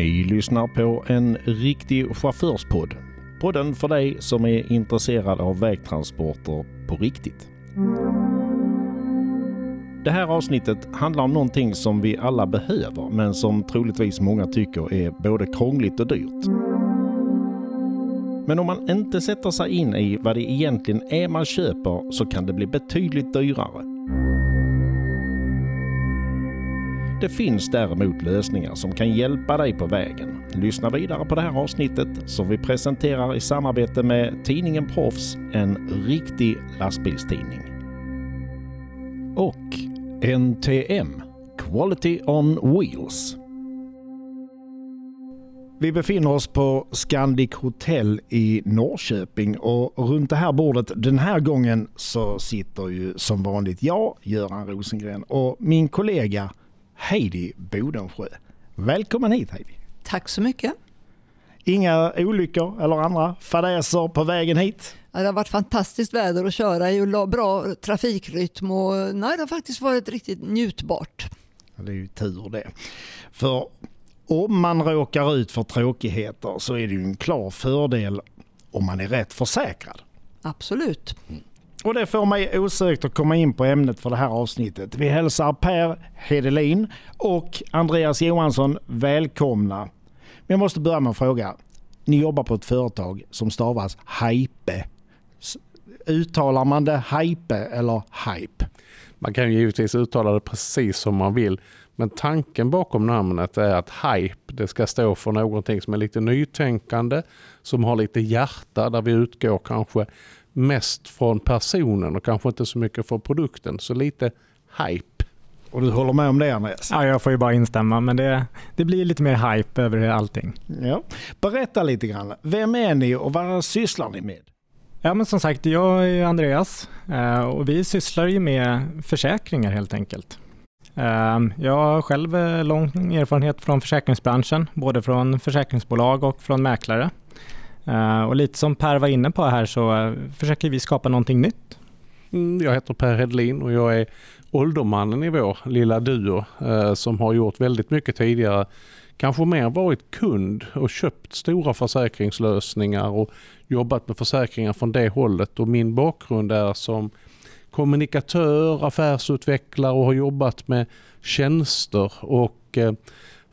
Ni lyssnar på en riktig chaufförspodd. Podden för dig som är intresserad av vägtransporter på riktigt. Det här avsnittet handlar om någonting som vi alla behöver men som troligtvis många tycker är både krångligt och dyrt. Men om man inte sätter sig in i vad det egentligen är man köper så kan det bli betydligt dyrare. Det finns däremot lösningar som kan hjälpa dig på vägen. Lyssna vidare på det här avsnittet som vi presenterar i samarbete med tidningen Proffs, en riktig lastbilstidning. Och NTM, Quality on Wheels. Vi befinner oss på Scandic Hotel i Norrköping och runt det här bordet den här gången så sitter ju som vanligt jag, Göran Rosengren och min kollega Heidi Bodensjö. Välkommen hit Heidi! Tack så mycket! Inga olyckor eller andra fadäser på vägen hit? Det har varit fantastiskt väder att köra i och bra trafikrytm och nej, det har faktiskt varit riktigt njutbart. Det är ju tur det. För om man råkar ut för tråkigheter så är det ju en klar fördel om man är rätt försäkrad. Absolut. Mm. Och det får mig osökt att komma in på ämnet för det här avsnittet. Vi hälsar Per Hedelin och Andreas Johansson välkomna. Men jag måste börja med att fråga. Ni jobbar på ett företag som stavas Hype. Uttalar man det Hype eller Hype? Man kan givetvis uttala det precis som man vill. Men tanken bakom namnet är att hype, det ska stå för någonting som är lite nytänkande, som har lite hjärta, där vi utgår kanske mest från personen och kanske inte så mycket från produkten. Så lite hype. Och du håller med om det Andreas? Ja, jag får ju bara instämma, men det, det blir lite mer hype över allting. Ja. Berätta lite grann. Vem är ni och vad sysslar ni med? Ja, men som sagt, jag är Andreas eh, och vi sysslar ju med försäkringar helt enkelt. Eh, jag har själv eh, lång erfarenhet från försäkringsbranschen, både från försäkringsbolag och från mäklare. Eh, och lite som Per var inne på här så eh, försöker vi skapa någonting nytt. Mm, jag heter Per Hedlin och jag är åldermannen i vår lilla duo eh, som har gjort väldigt mycket tidigare. Kanske mer varit kund och köpt stora försäkringslösningar och jobbat med försäkringar från det hållet. Och min bakgrund är som kommunikatör, affärsutvecklare och har jobbat med tjänster och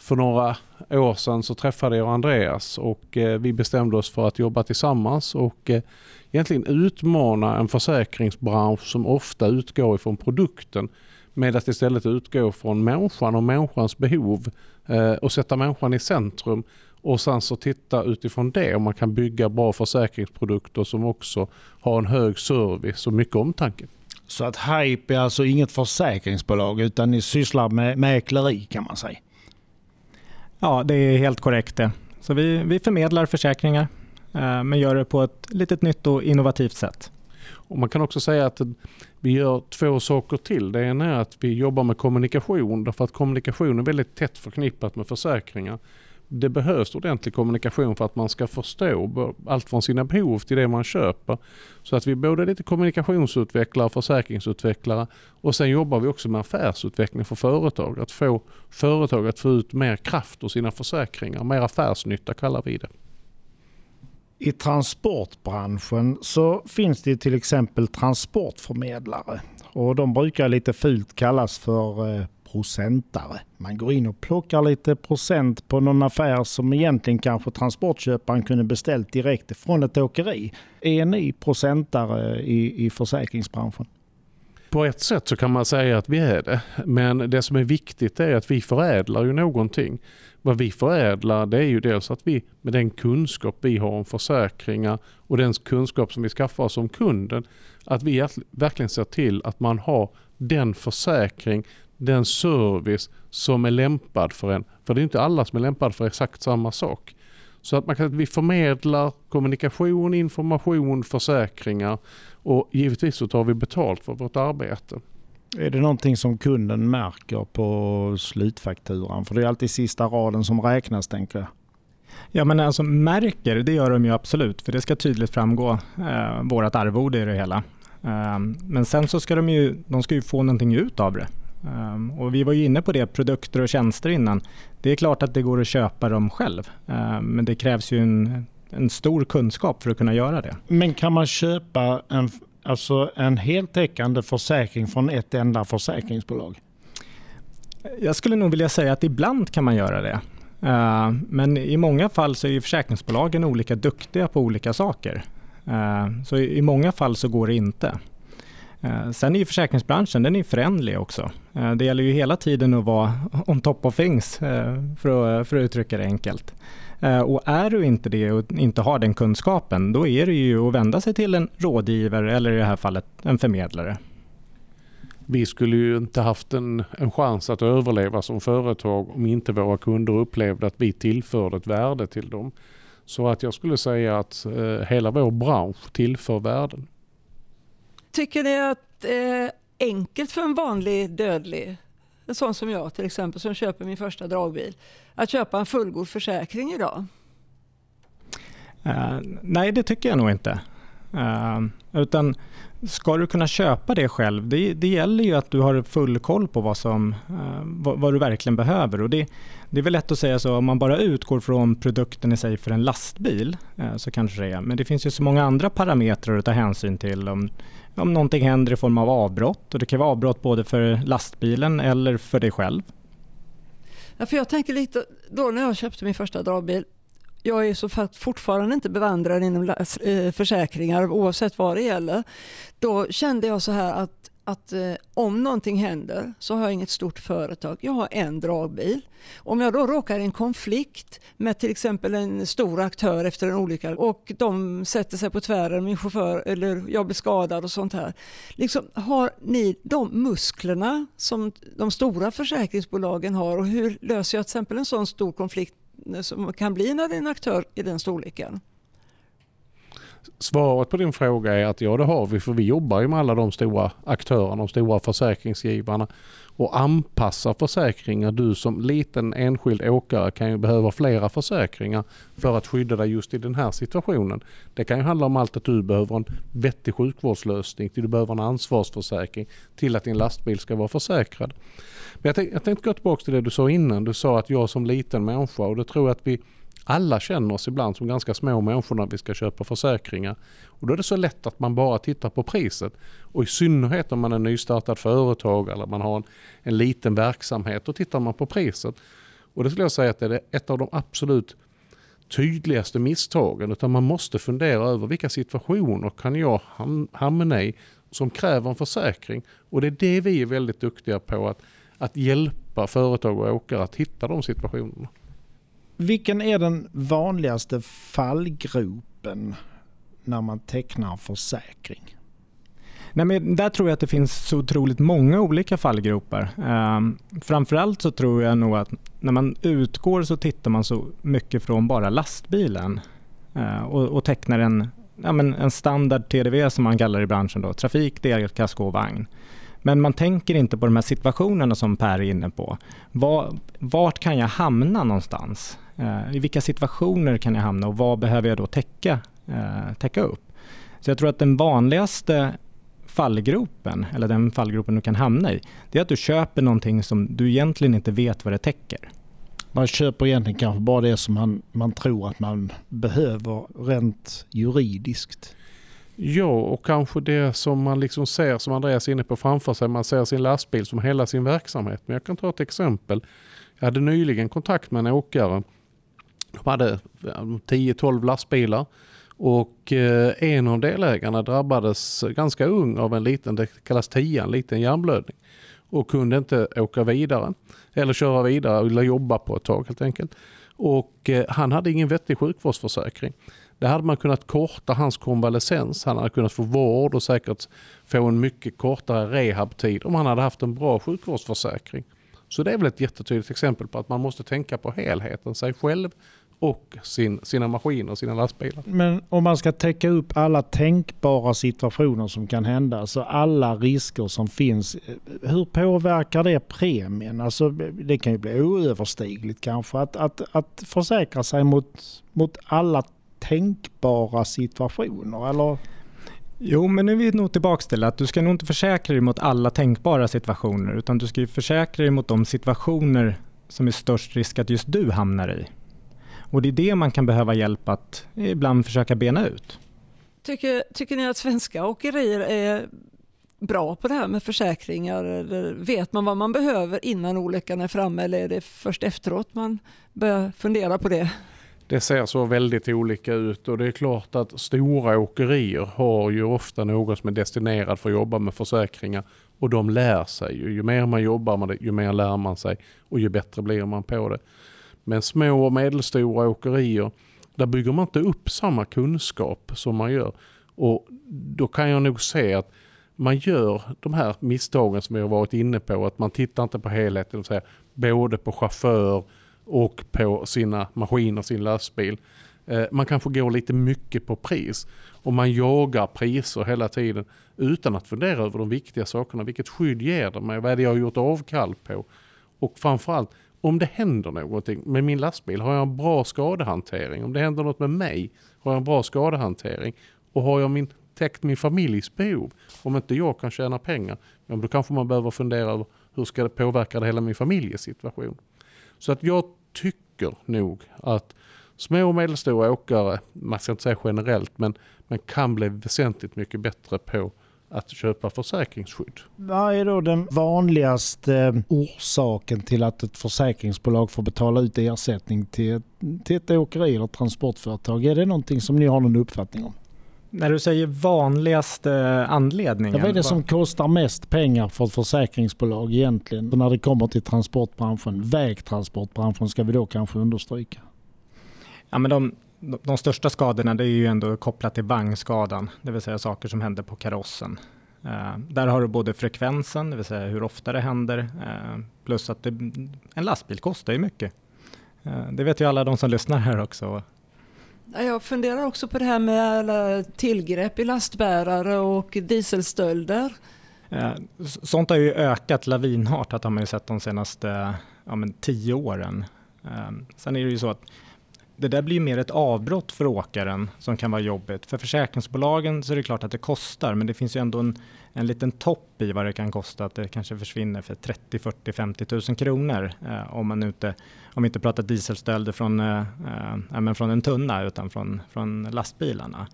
för några år sedan så träffade jag Andreas och eh, vi bestämde oss för att jobba tillsammans och eh, egentligen utmana en försäkringsbransch som ofta utgår ifrån produkten med att istället utgå från människan och människans behov eh, och sätta människan i centrum och sen så titta utifrån det om man kan bygga bra försäkringsprodukter som också har en hög service och mycket omtanke. Så att Hype är alltså inget försäkringsbolag utan ni sysslar med mäkleri kan man säga? Ja, det är helt korrekt det. Så vi, vi förmedlar försäkringar eh, men gör det på ett litet nytt och innovativt sätt. Och man kan också säga att vi gör två saker till. Det ena är att vi jobbar med kommunikation därför att kommunikation är väldigt tätt förknippat med försäkringar det behövs ordentlig kommunikation för att man ska förstå allt från sina behov till det man köper. Så att vi är både lite kommunikationsutvecklare och försäkringsutvecklare och sen jobbar vi också med affärsutveckling för företag. Att få företag att få ut mer kraft ur sina försäkringar, mer affärsnytta kallar vi det. I transportbranschen så finns det till exempel transportförmedlare och de brukar lite fult kallas för eh, procentare. Man går in och plockar lite procent på någon affär som egentligen kanske transportköparen kunde beställt direkt från ett åkeri. Är ni procentare i, i försäkringsbranschen? På ett sätt så kan man säga att vi är det. Men det som är viktigt är att vi förädlar ju någonting. Vad vi förädlar det är ju dels att vi med den kunskap vi har om försäkringar och den kunskap som vi skaffar oss om kunden, att vi verkligen ser till att man har den försäkring den service som är lämpad för en. För det är inte alla som är lämpade för exakt samma sak. Så att man kan, vi förmedlar kommunikation, information, försäkringar och givetvis så tar vi betalt för vårt arbete. Är det någonting som kunden märker på slutfakturan? För det är alltid sista raden som räknas tänker jag. Ja men alltså märker, det gör de ju absolut för det ska tydligt framgå eh, vårat arvode i det hela. Eh, men sen så ska de ju, de ska ju få någonting ut av det. Ehm, och vi var ju inne på det, produkter och tjänster innan. Det är klart att det går att köpa dem själv, ehm, men det krävs ju en, en stor kunskap för att kunna göra det. Men kan man köpa en, alltså en heltäckande försäkring från ett enda försäkringsbolag? Jag skulle nog vilja säga att ibland kan man göra det. Ehm, men i många fall så är försäkringsbolagen olika duktiga på olika saker. Så i många fall så går det inte. Eh, sen är ju försäkringsbranschen den är förändlig också. Eh, det gäller ju hela tiden att vara on top of things eh, för att, för att uttrycka det enkelt. Och är du inte det och inte har den kunskapen, då är det ju att vända sig till en rådgivare eller i det här fallet en förmedlare. Vi skulle ju inte haft en, en chans att överleva som företag om inte våra kunder upplevde att vi tillförde ett värde till dem. Så att jag skulle säga att eh, hela vår bransch tillför värden. Tycker ni att det är enkelt för en vanlig dödlig, en sån som jag till exempel, som köper min första dragbil, att köpa en fullgod försäkring idag? Uh, nej, det tycker jag nog inte. Uh, utan ska du kunna köpa det själv, det, det gäller ju att du har full koll på vad, som, uh, vad, vad, du verkligen behöver. Och det, det är väl lätt att säga så, om man bara utgår från produkten i sig för en lastbil, så kanske det är. Men det finns ju så många andra parametrar att ta hänsyn till. Om, om någonting händer i form av avbrott. Och det kan vara avbrott både för lastbilen eller för dig själv. Ja, för jag tänker lite då när jag köpte min första dragbil. Jag är så fortfarande inte bevandrad inom eh, försäkringar oavsett vad det gäller. Då kände jag så här att att eh, om någonting händer så har jag inget stort företag. Jag har en dragbil. Om jag då råkar i en konflikt med till exempel en stor aktör efter en olycka och de sätter sig på tvären, min chaufför eller jag blir skadad och sånt här. Liksom, har ni de musklerna som de stora försäkringsbolagen har och hur löser jag till exempel en sån stor konflikt som kan bli när det är en aktör i den storleken? Svaret på din fråga är att ja det har vi för vi jobbar ju med alla de stora aktörerna, de stora försäkringsgivarna och anpassar försäkringar. Du som liten enskild åkare kan ju behöva flera försäkringar för att skydda dig just i den här situationen. Det kan ju handla om allt att du behöver en vettig sjukvårdslösning, till du behöver en ansvarsförsäkring, till att din lastbil ska vara försäkrad. Men jag, tänkte, jag tänkte gå tillbaka till det du sa innan. Du sa att jag som liten människa och det tror jag att vi alla känner oss ibland som ganska små människor när vi ska köpa försäkringar. Och då är det så lätt att man bara tittar på priset. Och i synnerhet om man är nystartat företag eller man har en, en liten verksamhet, då tittar man på priset. Och det skulle jag säga att det är ett av de absolut tydligaste misstagen. Utan man måste fundera över vilka situationer kan jag hamna i som kräver en försäkring. Och det är det vi är väldigt duktiga på, att, att hjälpa företag och åkare att hitta de situationerna. Vilken är den vanligaste fallgropen när man tecknar försäkring? Nej, men där tror jag att det finns så otroligt många olika fallgropar. Um, framförallt så tror jag nog att när man utgår så tittar man så mycket från bara lastbilen uh, och, och tecknar en, ja, men en standard TDV som man kallar det i branschen, då, trafik, delkasko och vagn. Men man tänker inte på de här situationerna som Per är inne på. Var, vart kan jag hamna någonstans? Eh, I vilka situationer kan jag hamna och vad behöver jag då täcka, eh, täcka upp? Så jag tror att den vanligaste fallgropen, eller den fallgropen du kan hamna i, det är att du köper någonting som du egentligen inte vet vad det täcker. Man köper egentligen kanske bara det som man, man tror att man behöver rent juridiskt. Ja, och kanske det som man liksom ser, som Andreas är inne på, framför sig. Man ser sin lastbil som hela sin verksamhet. Men jag kan ta ett exempel. Jag hade nyligen kontakt med en åkare de hade 10-12 lastbilar och eh, en av delägarna drabbades ganska ung av en liten, det kallas TIA, en liten hjärnblödning och kunde inte åka vidare eller köra vidare eller jobba på ett tag helt enkelt. Och eh, han hade ingen vettig sjukvårdsförsäkring. Där hade man kunnat korta hans konvalescens, han hade kunnat få vård och säkert få en mycket kortare rehabtid om han hade haft en bra sjukvårdsförsäkring. Så det är väl ett jättetydligt exempel på att man måste tänka på helheten, sig själv och sin, sina maskiner, sina lastbilar. Men om man ska täcka upp alla tänkbara situationer som kan hända, så alla risker som finns, hur påverkar det premien? Alltså, det kan ju bli oöverstigligt kanske att, att, att försäkra sig mot, mot alla tänkbara situationer, eller? Jo, men nu är vi nog tillbaka till att du ska nog inte försäkra dig mot alla tänkbara situationer utan du ska ju försäkra dig mot de situationer som är störst risk att just du hamnar i. Och det är det man kan behöva hjälp att ibland försöka bena ut. Tycker, tycker ni att svenska åkerier är bra på det här med försäkringar? Eller vet man vad man behöver innan olyckan är framme eller är det först efteråt man börjar fundera på det? Det ser så väldigt olika ut och det är klart att stora åkerier har ju ofta någon som är destinerad för att jobba med försäkringar och de lär sig. Ju mer man jobbar med det, ju mer lär man sig och ju bättre blir man på det. Men små och medelstora åkerier, där bygger man inte upp samma kunskap som man gör. Och då kan jag nog se att man gör de här misstagen som vi har varit inne på, att man tittar inte på helheten, säga, både på chaufför och på sina maskiner, sin lastbil. Eh, man kanske går lite mycket på pris och man jagar priser hela tiden utan att fundera över de viktiga sakerna. Vilket skydd ger det mig? Vad är det jag har gjort avkall på? Och framförallt, om det händer någonting med min lastbil, har jag en bra skadehantering? Om det händer något med mig, har jag en bra skadehantering? Och har jag min, täckt min familjs behov? Om inte jag kan tjäna pengar, ja, då kanske man behöver fundera över hur ska det påverka det hela min familjesituation? Så att jag tycker nog att små och medelstora åkare, man ska inte säga generellt, men man kan bli väsentligt mycket bättre på att köpa försäkringsskydd. Vad är då den vanligaste orsaken till att ett försäkringsbolag får betala ut ersättning till, till ett åkeri eller transportföretag? Är det någonting som ni har någon uppfattning om? När du säger vanligaste anledningen? vad är det som kostar mest pengar för ett försäkringsbolag egentligen när det kommer till transportbranschen? Vägtransportbranschen ska vi då kanske understryka. Ja, men de, de största skadorna det är ju ändå kopplat till vagnskadan, det vill säga saker som händer på karossen. Uh, där har du både frekvensen, det vill säga hur ofta det händer, uh, plus att det, en lastbil kostar ju mycket. Uh, det vet ju alla de som lyssnar här också. Jag funderar också på det här med alla tillgrepp i lastbärare och dieselstölder. Sånt har ju ökat lavinartat har man ju sett de senaste ja, tio åren. Sen är det ju så att det där blir mer ett avbrott för åkaren som kan vara jobbigt. För försäkringsbolagen så är det klart att det kostar men det finns ju ändå en, en liten topp i vad det kan kosta att det kanske försvinner för 30, 40, 50 tusen kronor eh, om man inte, om vi inte pratar dieselstölder från, eh, eh, från en tunna utan från, från lastbilarna.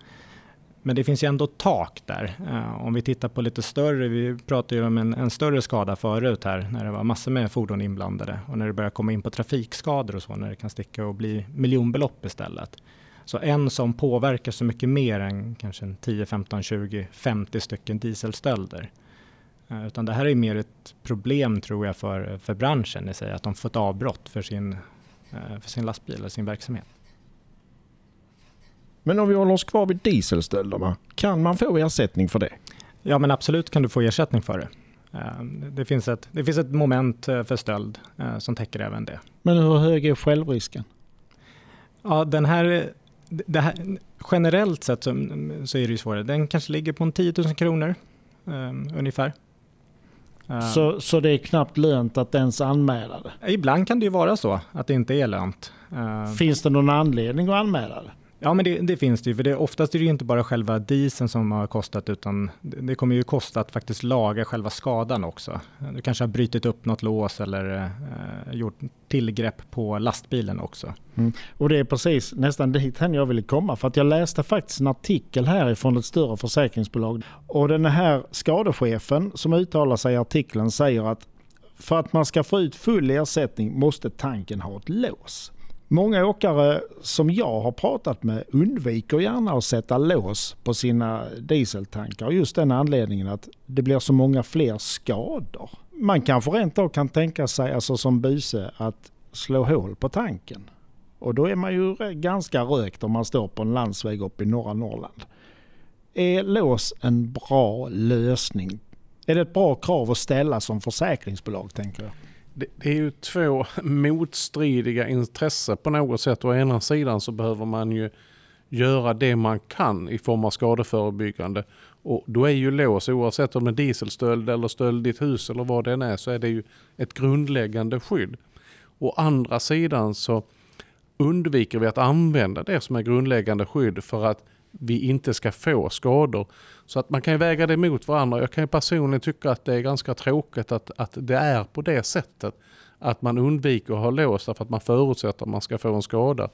Men det finns ju ändå tak där. Eh, om vi tittar på lite större, vi pratade ju om en, en, större skada förut här när det var massor med fordon inblandade och när det börjar komma in på trafikskador och så när det kan sticka och bli miljonbelopp istället. Så en som påverkar så mycket mer än kanske 10, 15, 20, 50 stycken dieselstölder. Eh, utan det här är mer ett problem tror jag för, för branschen i sig, att de får ett avbrott för sin, eh, för sin lastbil eller sin verksamhet. Men om vi håller oss kvar vid dieselstölderna, kan man få ersättning för det? Ja men absolut kan du få ersättning för det. Eh, det finns ett, det finns ett moment eh, för stöld eh, som täcker även det. Men hur hög är självrisken? Ja, den här, det här generellt sett så, så är det ju svårare. Den kanske ligger på en 10 000 kronor um, ungefär. Så, så det är knappt lönt att ens anmäla det? Ibland kan det ju vara så att det inte är lönt. Finns det någon anledning att anmäla det? Ja, men det, det, finns det ju. För det, oftast är det ju inte bara själva dieseln som har kostat, utan det kommer ju kosta att faktiskt laga själva skadan också. Du kanske har brutit upp något lås eller eh, gjort tillgrepp på lastbilen också. Mm. Och det är precis nästan dit jag ville komma. För att jag läste faktiskt en artikel härifrån ett större försäkringsbolag. Och den här skadechefen som uttalar sig i artikeln säger att för att man ska få ut full ersättning måste tanken ha ett lås. Många åkare som jag har pratat med undviker gärna att sätta lås på sina dieseltankar. Just den anledningen att det blir så många fler skador. Man kanske rent av kan tänka sig, alltså som buse, att slå hål på tanken. Och då är man ju ganska rökt om man står på en landsväg uppe i norra Norrland. Är lås en bra lösning? Är det ett bra krav att ställa som försäkringsbolag tänker jag? Det, det, är ju två motstridiga intressen på något sätt. Å ena sidan så behöver man ju göra det man kan i form av skadeförebyggande. Och då är ju lås, oavsett om det är dieselstöld eller stöld i ett hus eller vad det än är, så är det ju ett grundläggande skydd. Å andra sidan så undviker vi att använda det som är grundläggande skydd för att vi inte ska få skador. Så att man kan väga det mot varandra. Jag kan ju personligen tycka att det är ganska tråkigt att, att det är på det sättet. Att man undviker att ha lås därför att man förutsätter att man ska få en skada.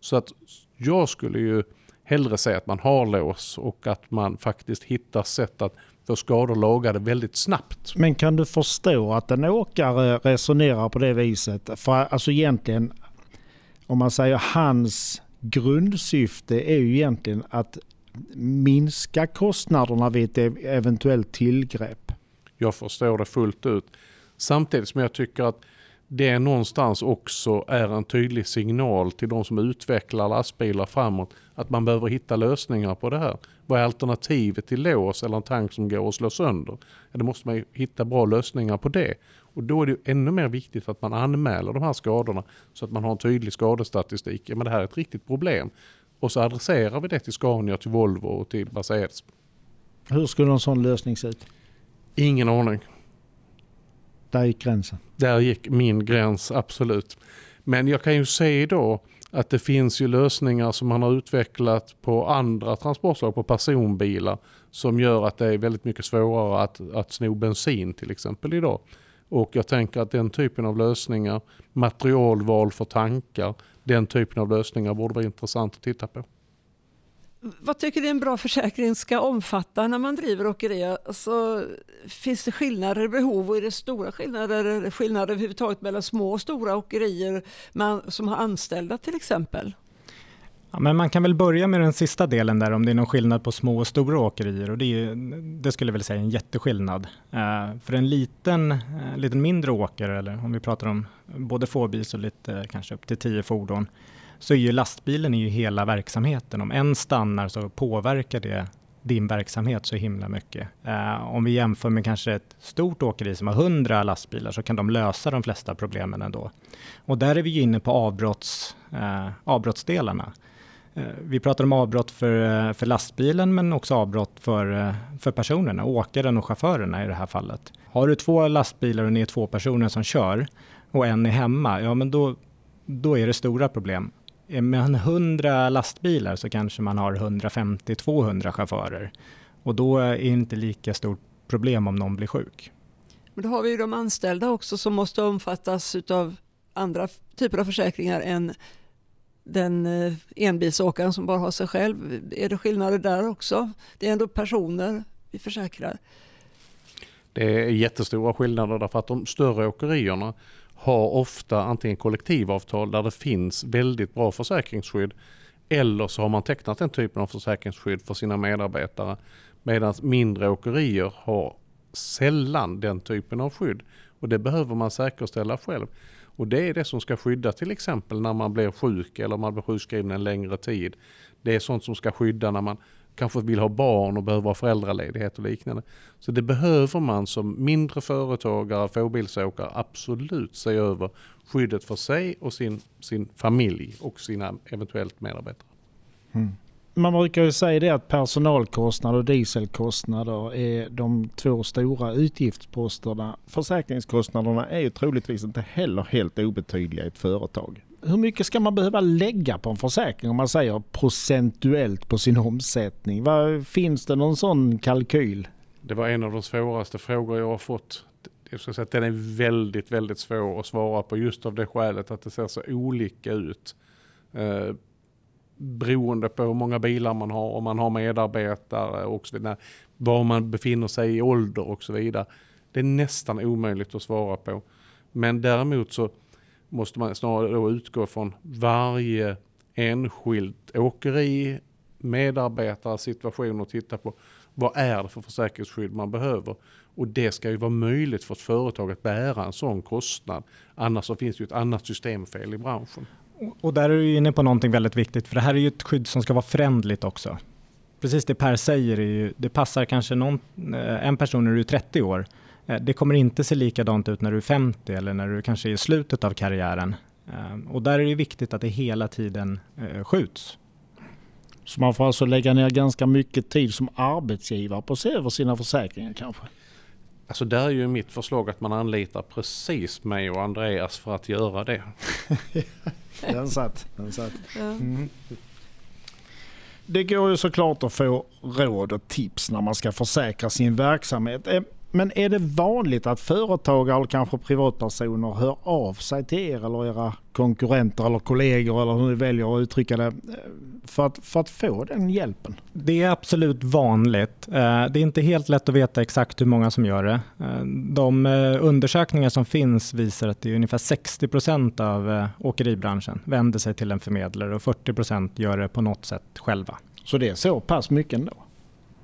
Så att jag skulle ju hellre säga att man har lås och att man faktiskt hittar sätt att få skador lagade väldigt snabbt. Men kan du förstå att en åkare resonerar på det viset? För alltså egentligen, om man säger hans grundsyfte är ju egentligen att minska kostnaderna vid ett eventuellt tillgrepp. Jag förstår det fullt ut. Samtidigt som jag tycker att det någonstans också är en tydlig signal till de som utvecklar lastbilar framåt att man behöver hitta lösningar på det här. Vad är alternativet till lås eller en tank som går att slå sönder? Då måste man hitta bra lösningar på det. Och då är det ännu mer viktigt att man anmäler de här skadorna så att man har en tydlig skadestatistik. Ja, men det här är ett riktigt problem. Och så adresserar vi det till Scania, till Volvo och till Mercedes. Hur skulle en sån lösning se ut? Ingen aning. Där gick gränsen. Där gick min gräns, absolut. Men jag kan ju se då att det finns ju lösningar som man har utvecklat på andra transportslag, på personbilar, som gör att det är väldigt mycket svårare att, att sno bensin till exempel idag. Och jag tänker att den typen av lösningar, materialval för tankar, den typen av lösningar borde vara intressant att titta på. Vad tycker du en bra försäkring ska omfatta när man driver åkeri? Alltså, finns det skillnader i behov och är det stora skillnader, skillnader överhuvudtaget mellan små och stora åkerier man, som har anställda till exempel? Ja, men man kan väl börja med den sista delen där om det är någon skillnad på små och stora åkerier och det, är, det skulle jag väl säga är en jätteskillnad. Uh, för en liten, uh, liten mindre åkare, eller om vi pratar om både fårbils och lite eh, kanske upp till tio fordon, så är ju lastbilen är ju hela verksamheten. Om en stannar så påverkar det din verksamhet så himla mycket. Uh, om vi jämför med kanske ett stort åkeri som har 100 lastbilar så kan de lösa de flesta problemen ändå. Och där är vi ju inne på avbrotts, uh, avbrottsdelarna. Uh, vi pratar om avbrott för, för lastbilen men också avbrott för, för personerna, åkaren och chaufförerna i det här fallet. Har du två lastbilar och ni är två personer som kör och en är hemma, ja men då, då är det stora problem med 100 lastbilar så kanske man har 150-200 chaufförer. Och då är det inte lika stort problem om någon blir sjuk. Men då har vi ju de anställda också som måste omfattas av andra typer av försäkringar än den eh, enbilsåkaren som bara har sig själv. Är det skillnader där också? Det är ändå personer vi försäkrar. Det är jättestora skillnader därför att de större åkerierna har ofta antingen kollektivavtal där det finns väldigt bra försäkringsskydd eller så har man tecknat den typen av försäkringsskydd för sina medarbetare. Medan mindre åkerier har sällan den typen av skydd. Och det behöver man säkerställa själv. Och det är det som ska skydda till exempel när man blir sjuk eller man blir sjukskriven en längre tid. Det är sånt som ska skydda när man kanske vill ha barn och behöver ha föräldraledighet och liknande. Så det behöver man som mindre företagare, fåbilsåkare absolut se över skyddet för sig och sin, sin familj och sina eventuellt medarbetare. Mm. Man brukar ju säga det att personalkostnader och dieselkostnader är de två stora utgiftsposterna. Försäkringskostnaderna är ju troligtvis inte heller helt obetydliga i ett företag hur mycket ska man behöva lägga på en försäkring om man säger procentuellt på sin omsättning? Var, finns det någon sån kalkyl? Det var en av de svåraste frågor jag har fått. Jag ska säga att den är väldigt, väldigt svår att svara på just av det skälet att det ser så olika ut. Eh, beroende på hur många bilar man har, om man har medarbetare och så vidare, var man befinner sig i ålder och så vidare. Det är nästan omöjligt att svara på. Men däremot så måste man snarare då utgå från varje enskilt åkeri, medarbetares situation och titta på vad är det för försäkringsskydd man behöver. Och det ska ju vara möjligt för ett företag att bära en sån kostnad. Annars så finns det ju ett annat systemfel i branschen. Och där är du inne på någonting väldigt viktigt, för det här är ju ett skydd som ska vara förändligt också. Precis det Per säger, är ju, det passar kanske någon, eh, en person när du är 30 år, det kommer inte se likadant ut när du är 50 eller när du kanske är i slutet av karriären. Eh, och där är det viktigt att det hela tiden eh, skjuts. Så man får alltså lägga ner ganska mycket tid som arbetsgivare på att se över sina försäkringar kanske? Alltså där är ju mitt förslag att man anlitar precis mig och Andreas för att göra det. den satt. Den satt. Mm. det går ju såklart att få råd och tips när man ska försäkra sin verksamhet. Eh, men är det vanligt att företagare eller kanske privatpersoner hör av sig till er eller era konkurrenter eller kollegor eller hur ni väljer att uttrycka det för att, för att få den hjälpen? Det är absolut vanligt. Eh, det är inte helt lätt att veta exakt hur många som gör det. Eh, de eh, undersökningar som finns visar att det är ungefär 60 procent av åkeribranschen vänder sig till en förmedlare och 40 procent gör det på något sätt själva. Så det är så pass mycket ändå?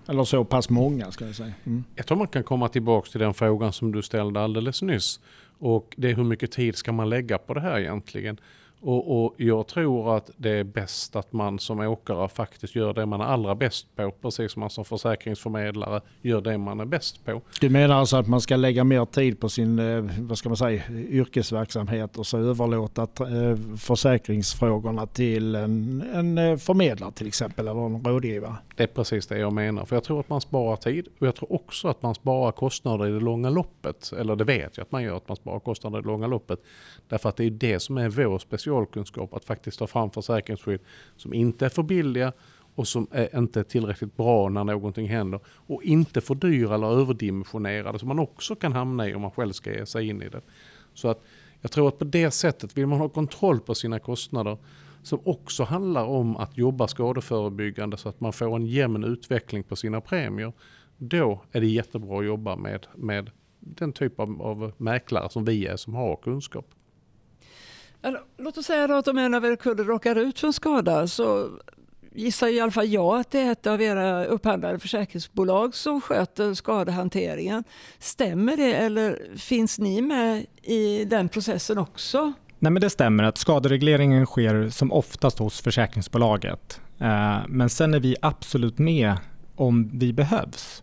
Eller så pass många ska jag säga. Mm. Jag tror man kan komma tillbaka till den frågan som du ställde alldeles nyss. Och det är hur mycket tid ska man lägga på det här egentligen? Och, och, jag tror att det är bäst att man som åkare faktiskt gör det man är allra bäst på. Precis som man som försäkringsförmedlare gör det man är bäst på. Du menar alltså att man ska lägga mer tid på sin eh, vad ska man säga, yrkesverksamhet och så överlåta eh, försäkringsfrågorna till en, en eh, förmedlare till exempel eller en rådgivare? Det är precis det jag menar. För jag tror att man sparar tid och jag tror också att man sparar kostnader i det långa loppet. Eller det vet jag att man gör, att man sparar kostnader i det långa loppet. Därför att det är det som är vår specialkunskap, att faktiskt ta fram försäkringsskydd som inte är för billiga och som är inte är tillräckligt bra när någonting händer. Och inte för dyra eller överdimensionerade som man också kan hamna i om man själv ska ge sig in i det. Så att jag tror att på det sättet vill man ha kontroll på sina kostnader som också handlar om att jobba skadeförebyggande så att man får en jämn utveckling på sina premier. Då är det jättebra att jobba med, med den typ av, av mäklare som vi är som har kunskap. Låt oss säga att om en av er kunder råkar ut för en skada så gissar i alla fall jag att det är ett av era upphandlade försäkringsbolag som sköter skadehanteringen. Stämmer det eller finns ni med i den processen också? Nej, men det stämmer att skaderegleringen sker som oftast hos försäkringsbolaget. Eh, men sen är vi absolut med om vi behövs.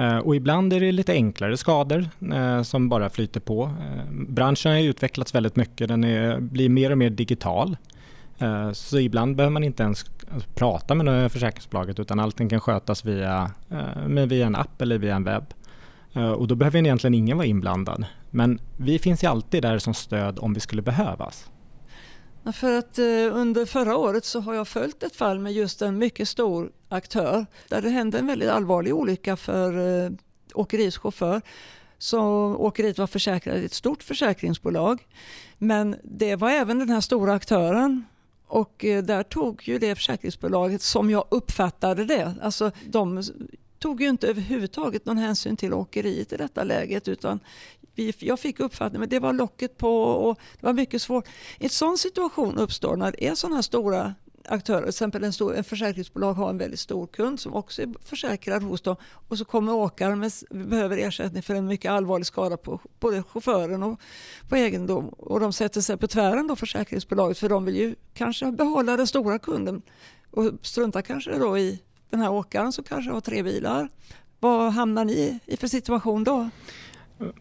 Eh, och ibland är det lite enklare skador eh, som bara flyter på. Eh, branschen har utvecklats väldigt mycket. Den är, blir mer och mer digital. Så ibland behöver man inte ens prata med försäkringsbolaget utan allting kan skötas via, via en app eller via en webb. Och då behöver egentligen ingen vara inblandad. Men vi finns ju alltid där som stöd om vi skulle behövas. För att eh, under förra året så har jag följt ett fall med just en mycket stor aktör där det hände en väldigt allvarlig olycka för eh, åkeriets chaufför. Så åkeriet var försäkrat i ett stort försäkringsbolag. Men det var även den här stora aktören och eh, där tog ju det försäkringsbolaget, som jag uppfattade det, alltså de tog ju inte överhuvudtaget någon hänsyn till åkeriet i detta läget utan vi, jag fick uppfattningen att det var locket på och det var mycket svårt. En sån situation uppstår när det är sådana här stora aktörer, till exempel en, stor, en försäkringsbolag har en väldigt stor kund som också är försäkrad hos dem och så kommer åkaren med behöver ersättning för en mycket allvarlig skada på både chauffören och på egendom och de sätter sig på tvären då försäkringsbolaget för de vill ju kanske behålla den stora kunden och struntar kanske då i den här åkaren som kanske har tre bilar. Vad hamnar ni i för situation då?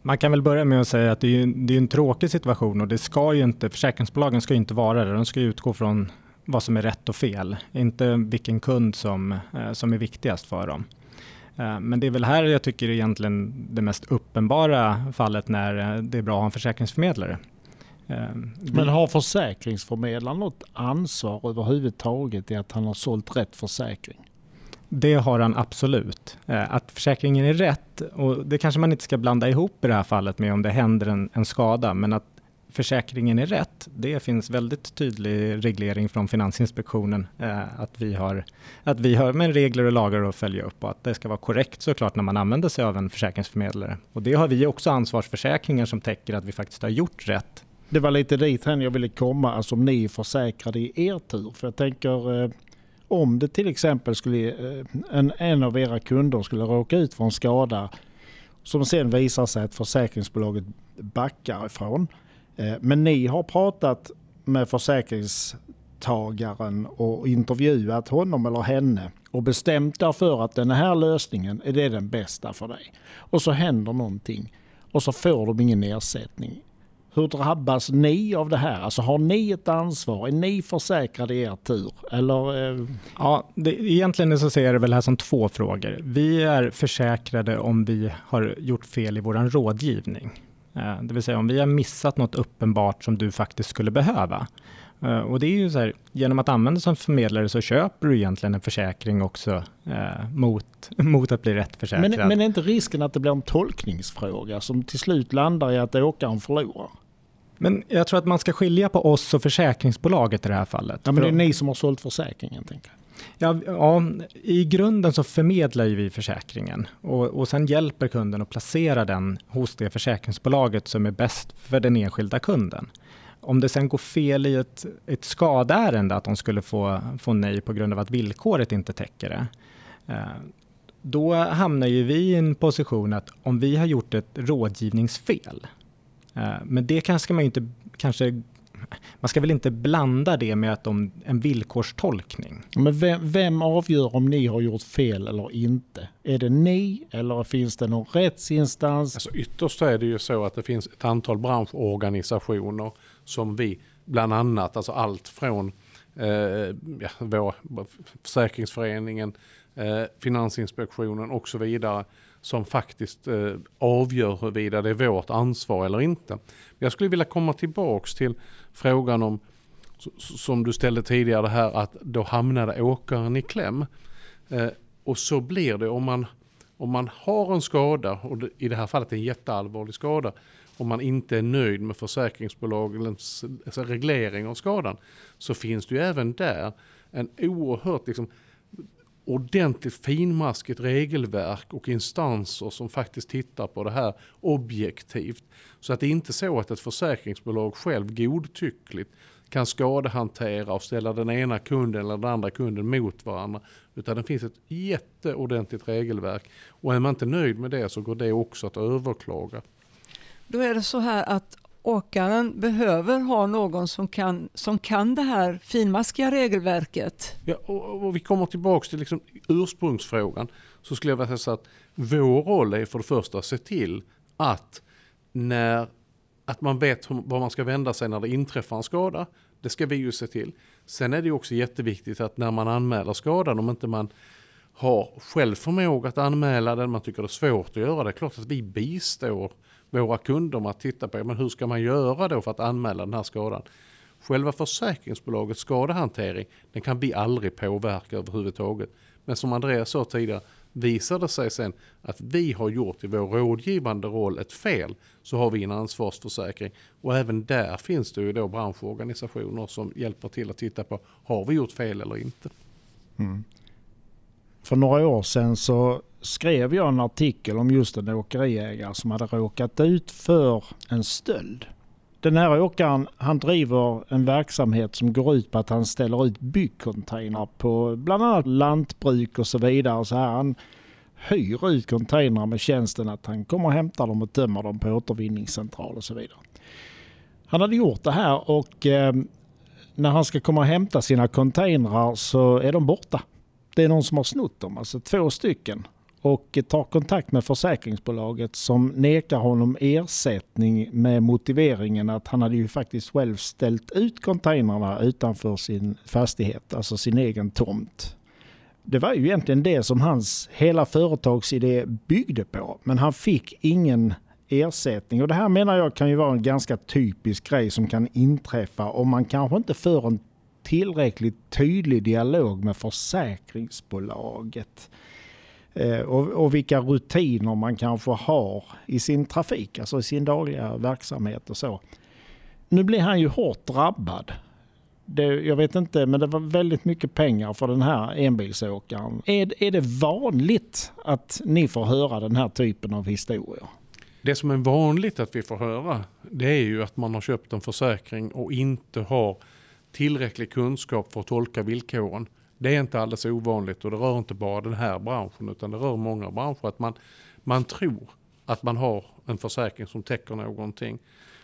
Man kan väl börja med att säga att det är, det är en tråkig situation och det ska ju inte, försäkringsbolagen ska inte vara det. De ska utgå från vad som är rätt och fel, inte vilken kund som, eh, som är viktigast för dem. Eh, men det är väl här jag tycker egentligen det mest uppenbara fallet när eh, det är bra att ha en försäkringsförmedlare. Men har försäkringsförmedlaren något ansvar överhuvudtaget i att han har sålt rätt försäkring? Det har han absolut. Eh, att försäkringen är rätt, och det kanske man inte ska blanda ihop i det här fallet med om det händer en, en skada, men att försäkringen är rätt, det finns väldigt tydlig reglering från Finansinspektionen eh, att, vi har, att vi har med regler och lagar att följa upp och att det ska vara korrekt såklart när man använder sig av en försäkringsförmedlare. Och det har vi också ansvarsförsäkringar som täcker att vi faktiskt har gjort rätt. Det var lite dit jag ville komma, alltså om ni är försäkrade i er tur. För jag tänker eh, om det till exempel skulle, eh, en, en av era kunder skulle råka ut för en skada som sen visar sig att försäkringsbolaget backar ifrån. Eh, men ni har pratat med försäkringstagaren och intervjuat honom eller henne och bestämt därför att den här lösningen är det den bästa för dig. Och så händer någonting och så får de ingen ersättning. Hur drabbas ni av det här? Alltså har ni ett ansvar? Är ni försäkrade i er tur? Eller, eh... ja, det, egentligen så ser jag det väl här som två frågor. Vi är försäkrade om vi har gjort fel i vår rådgivning. Eh, det vill säga om vi har missat något uppenbart som du faktiskt skulle behöva. Eh, och det är ju så här, genom att använda som förmedlare så köper du egentligen en försäkring också eh, mot, mot att bli rätt försäkrad. Men, men är inte risken att det blir en tolkningsfråga som till slut landar i att åkaren förlorar? Men jag tror att man ska skilja på oss och försäkringsbolaget i det här fallet. Ja, men det är ni som har sålt försäkringen, tänker jag. Ja, ja, I grunden så förmedlar vi försäkringen och, och sen hjälper kunden att placera den hos det försäkringsbolaget som är bäst för den enskilda kunden. Om det sen går fel i ett, ett skadärende, att de skulle få, få nej på grund av att villkoret inte täcker det, eh, då hamnar ju vi i en position att om vi har gjort ett rådgivningsfel, eh, men det kanske man inte kanske man ska väl inte blanda det med att de, en villkorstolkning. Men vem, vem, avgör om ni har gjort fel eller inte? Är det ni eller finns det någon rättsinstans? Alltså ytterst är det ju så att det finns ett antal branschorganisationer som vi bland annat, alltså allt från eh, ja, vår, Försäkringsföreningen, eh, Finansinspektionen och så vidare som faktiskt eh, avgör huruvida det är vårt ansvar eller inte. Jag skulle vilja komma tillbaks till frågan om, som du ställde tidigare, det här att då hamnade åkaren i kläm. Eh, och så blir det om man, om man har en skada, och i det här fallet en jätteallvarlig skada, om man inte är nöjd med försäkringsbolagens alltså reglering av skadan, så finns det ju även där en oerhört liksom, ordentligt finmaskigt regelverk och instanser som faktiskt tittar på det här objektivt. Så att det är inte så att ett försäkringsbolag själv godtyckligt kan skadehantera och ställa den ena kunden eller den andra kunden mot varandra. Utan det finns ett jätteordentligt regelverk. Och är man inte nöjd med det så går det också att överklaga. Då är det så här att åkaren behöver ha någon som kan, som kan det här finmaskiga regelverket. Ja, och, och vi kommer tillbaka till liksom ursprungsfrågan. Så skulle jag vilja säga att vår roll är för det första att se till att, när, att man vet var man ska vända sig när det inträffar en skada. Det ska vi ju se till. Sen är det också jätteviktigt att när man anmäler skadan, om inte man har själv förmåga att anmäla den, man tycker det är svårt att göra det, är klart att vi bistår våra kunder med att titta på men hur ska man göra då för att anmäla den här skadan. Själva försäkringsbolagets skadehantering den kan vi aldrig påverka överhuvudtaget. Men som Andreas sa tidigare, visar det sig sen att vi har gjort i vår rådgivande roll ett fel så har vi en ansvarsförsäkring. Och även där finns det ju då branschorganisationer som hjälper till att titta på har vi gjort fel eller inte. Mm. För några år sedan så skrev jag en artikel om just en åkeriägare som hade råkat ut för en stöld. Den här åkaren han driver en verksamhet som går ut på att han ställer ut byggcontainrar på bland annat lantbruk och så vidare. Så här, han hyr ut containrar med tjänsten att han kommer och hämtar dem och tömmer dem på återvinningscentral och så vidare. Han hade gjort det här och eh, när han ska komma och hämta sina containrar så är de borta. Det är någon som har snott dem, alltså två stycken och tar kontakt med försäkringsbolaget som nekar honom ersättning med motiveringen att han hade ju faktiskt själv ställt ut containrarna utanför sin fastighet, alltså sin egen tomt. Det var ju egentligen det som hans hela företagsidé byggde på, men han fick ingen ersättning. Och det här menar jag kan ju vara en ganska typisk grej som kan inträffa om man kanske inte för en tillräckligt tydlig dialog med försäkringsbolaget. Eh, och, och, vilka rutiner man kanske har i sin trafik, alltså i sin dagliga verksamhet och så. Nu blir han ju hårt drabbad. Det, jag vet inte, men det var väldigt mycket pengar för den här enbilsåkaren. Är, är det vanligt att ni får höra den här typen av historier? Det som är vanligt att vi får höra, det är ju att man har köpt en försäkring och inte har tillräcklig kunskap för att tolka villkoren. Det är inte alldeles ovanligt och det rör inte bara den här branschen utan det rör många branscher. Att man, man tror att man har en försäkring som täcker någonting.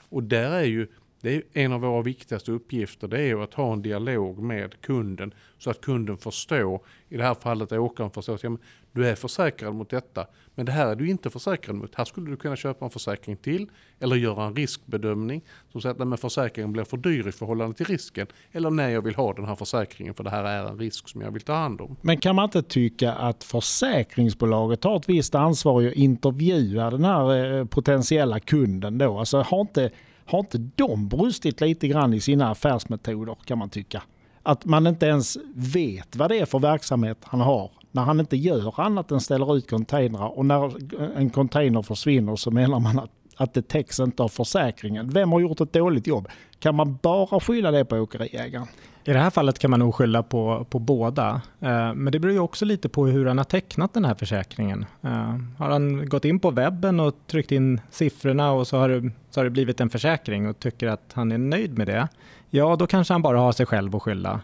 Och där är ju det är en av våra viktigaste uppgifter det är att ha en dialog med kunden så att kunden förstår, i det här fallet åkaren förstår att ja, du är försäkrad mot detta, men det här är du inte försäkrad mot. Här skulle du kunna köpa en försäkring till eller göra en riskbedömning som säger att försäkringen blir för dyr i förhållande till risken. Eller nej, jag vill ha den här försäkringen för det här är en risk som jag vill ta hand om. Men kan man inte tycka att försäkringsbolaget har ett visst ansvar att intervjua den här eh, potentiella kunden då? Alltså har inte har inte de brustit lite grann i sina affärsmetoder kan man tycka? Att man inte ens vet vad det är för verksamhet han har när han inte gör annat än ställer ut containrar och när en container försvinner så menar man att, att det täcks inte av försäkringen. Vem har gjort ett dåligt jobb? Kan man bara skylla det på åkeriägaren? I det här fallet kan man nog skylla på, på båda. Eh, men det beror ju också lite på hur han har tecknat den här försäkringen. Eh, har han gått in på webben och tryckt in siffrorna och så har, det, så har det blivit en försäkring och tycker att han är nöjd med det. Ja, då kanske han bara har sig själv att skylla.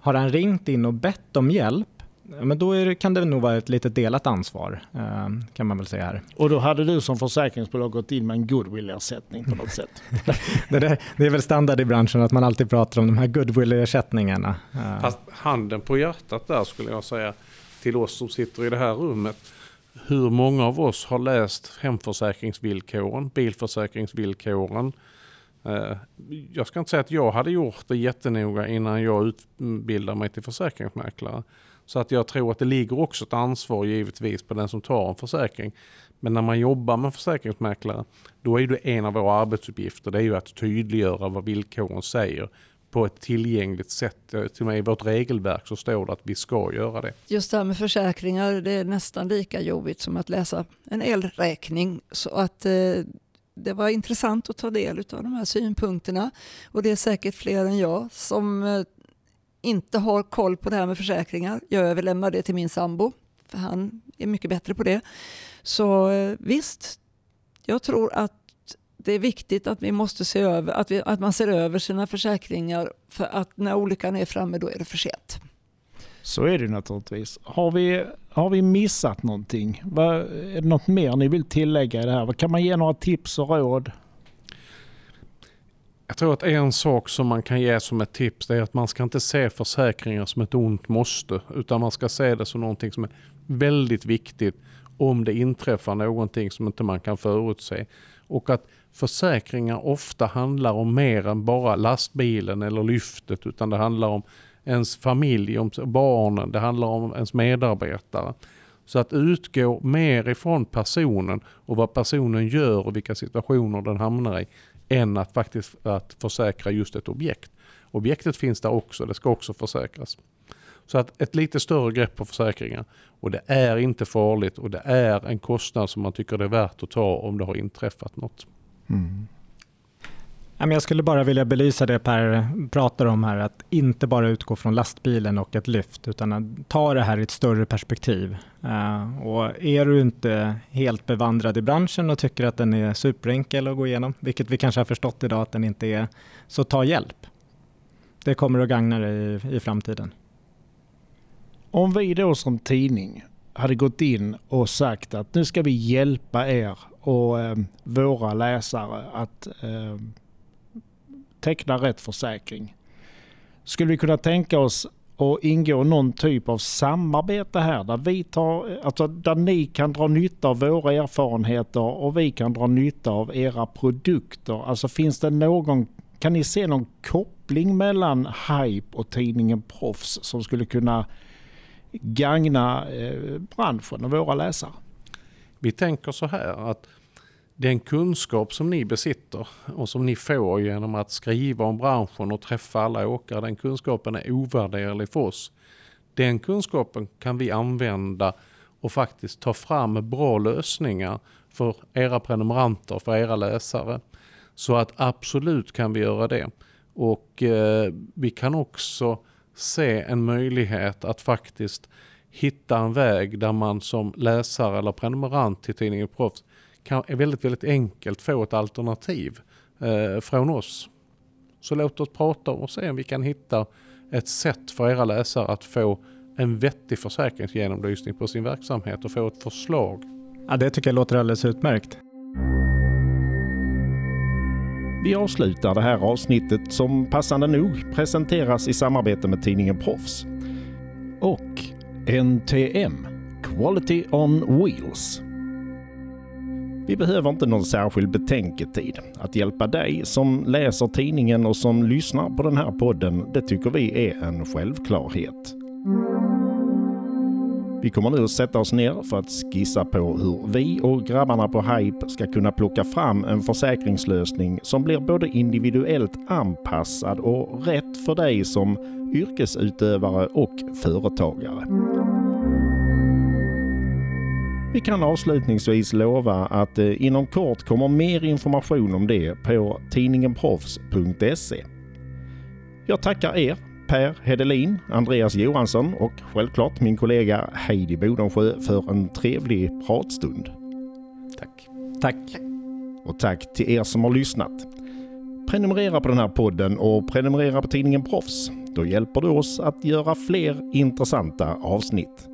Har han ringt in och bett om hjälp men då det, kan det nog vara ett lite delat ansvar eh, kan man väl säga här. Och då hade du som försäkringsbolag gått in med en goodwill-ersättning på något sätt? det, det, det, är väl standard i branschen att man alltid pratar om de här goodwill-ersättningarna. Eh. Fast handen på hjärtat där skulle jag säga till oss som sitter i det här rummet. Hur många av oss har läst hemförsäkringsvillkoren, bilförsäkringsvillkoren, eh, jag ska inte säga att jag hade gjort det jättenoga innan jag utbildade mig till försäkringsmäklare. Så att jag tror att det ligger också ett ansvar givetvis på den som tar en försäkring. Men när man jobbar med försäkringsmäklare, då är det en av våra arbetsuppgifter, det är ju att tydliggöra vad villkoren säger på ett tillgängligt sätt. Till och med i vårt regelverk så står det att vi ska göra det. Just det här med försäkringar, det är nästan lika jobbigt som att läsa en elräkning. Så att eh, det var intressant att ta del av de här synpunkterna. Och det är säkert fler än jag som eh, inte har koll på det här med försäkringar. Jag överlämnar det till min sambo, för han är mycket bättre på det. Så eh, visst, jag tror att det är viktigt att vi måste se över, att, vi, att man ser över sina försäkringar för att när olyckan är framme då är det för sent. Så är det naturligtvis. Har vi, har vi missat någonting? är det något mer ni vill tillägga i det här? Kan man ge några tips och råd? Jag tror att en sak som man kan ge som ett tips är att man ska inte se försäkringar som ett ont måste. Utan man ska se det som någonting som är väldigt viktigt om det inträffar någonting som inte man kan förutse. Och att försäkringar ofta handlar om mer än bara lastbilen eller lyftet. Utan det handlar om ens familj, om barnen, det handlar om ens medarbetare. Så att utgå mer ifrån personen och vad personen gör och vilka situationer den hamnar i än att faktiskt att försäkra just ett objekt. Objektet finns där också, det ska också försäkras. Så att ett lite större grepp på försäkringar. Och det är inte farligt och det är en kostnad som man tycker det är värt att ta om det har inträffat något. Mm. Jag skulle bara vilja belysa det Per pratar om här, att inte bara utgå från lastbilen och ett lyft, utan att ta det här i ett större perspektiv. Eh, och är du inte helt bevandrad i branschen och tycker att den är superenkel att gå igenom, vilket vi kanske har förstått idag att den inte är, så ta hjälp. Det kommer att gagna dig i, i framtiden. Om vi då som tidning hade gått in och sagt att nu ska vi hjälpa er och eh, våra läsare att eh, teckna rätt försäkring. Skulle vi kunna tänka oss att ingå någon typ av samarbete här där, vi tar, alltså där ni kan dra nytta av våra erfarenheter och vi kan dra nytta av era produkter. Alltså finns det någon, kan ni se någon koppling mellan Hype och tidningen Proffs som skulle kunna gagna eh, branschen och våra läsare? Vi tänker så här att den kunskap som ni besitter och som ni får genom att skriva om branschen och träffa alla åkare, den kunskapen är ovärderlig för oss. Den kunskapen kan vi använda och faktiskt ta fram bra lösningar för era prenumeranter, för era läsare. Så att absolut kan vi göra det. Och eh, vi kan också se en möjlighet att faktiskt hitta en väg där man som läsare eller prenumerant till tidningen Proffs kan, är väldigt, väldigt enkelt få ett alternativ eh, från oss. Så låt oss prata och se om vi kan hitta ett sätt för era läsare att få en vettig försäkringsgenomlysning på sin verksamhet och få ett förslag. Ja, det tycker jag låter alldeles utmärkt. Vi avslutar det här avsnittet som passande nog presenteras i samarbete med tidningen Proffs och NTM, Quality on Wheels. Vi behöver inte någon särskild betänketid. Att hjälpa dig som läser tidningen och som lyssnar på den här podden, det tycker vi är en självklarhet. Vi kommer nu att sätta oss ner för att skissa på hur vi och grabbarna på Hype ska kunna plocka fram en försäkringslösning som blir både individuellt anpassad och rätt för dig som yrkesutövare och företagare. Vi kan avslutningsvis lova att eh, inom kort kommer mer information om det på tidningenproffs.se. Jag tackar er Per Hedelin, Andreas Johansson och självklart min kollega Heidi Bodensjö för en trevlig pratstund. Tack. Tack. Och tack till er som har lyssnat. Prenumerera på den här podden och prenumerera på tidningen Proffs. Då hjälper du oss att göra fler intressanta avsnitt.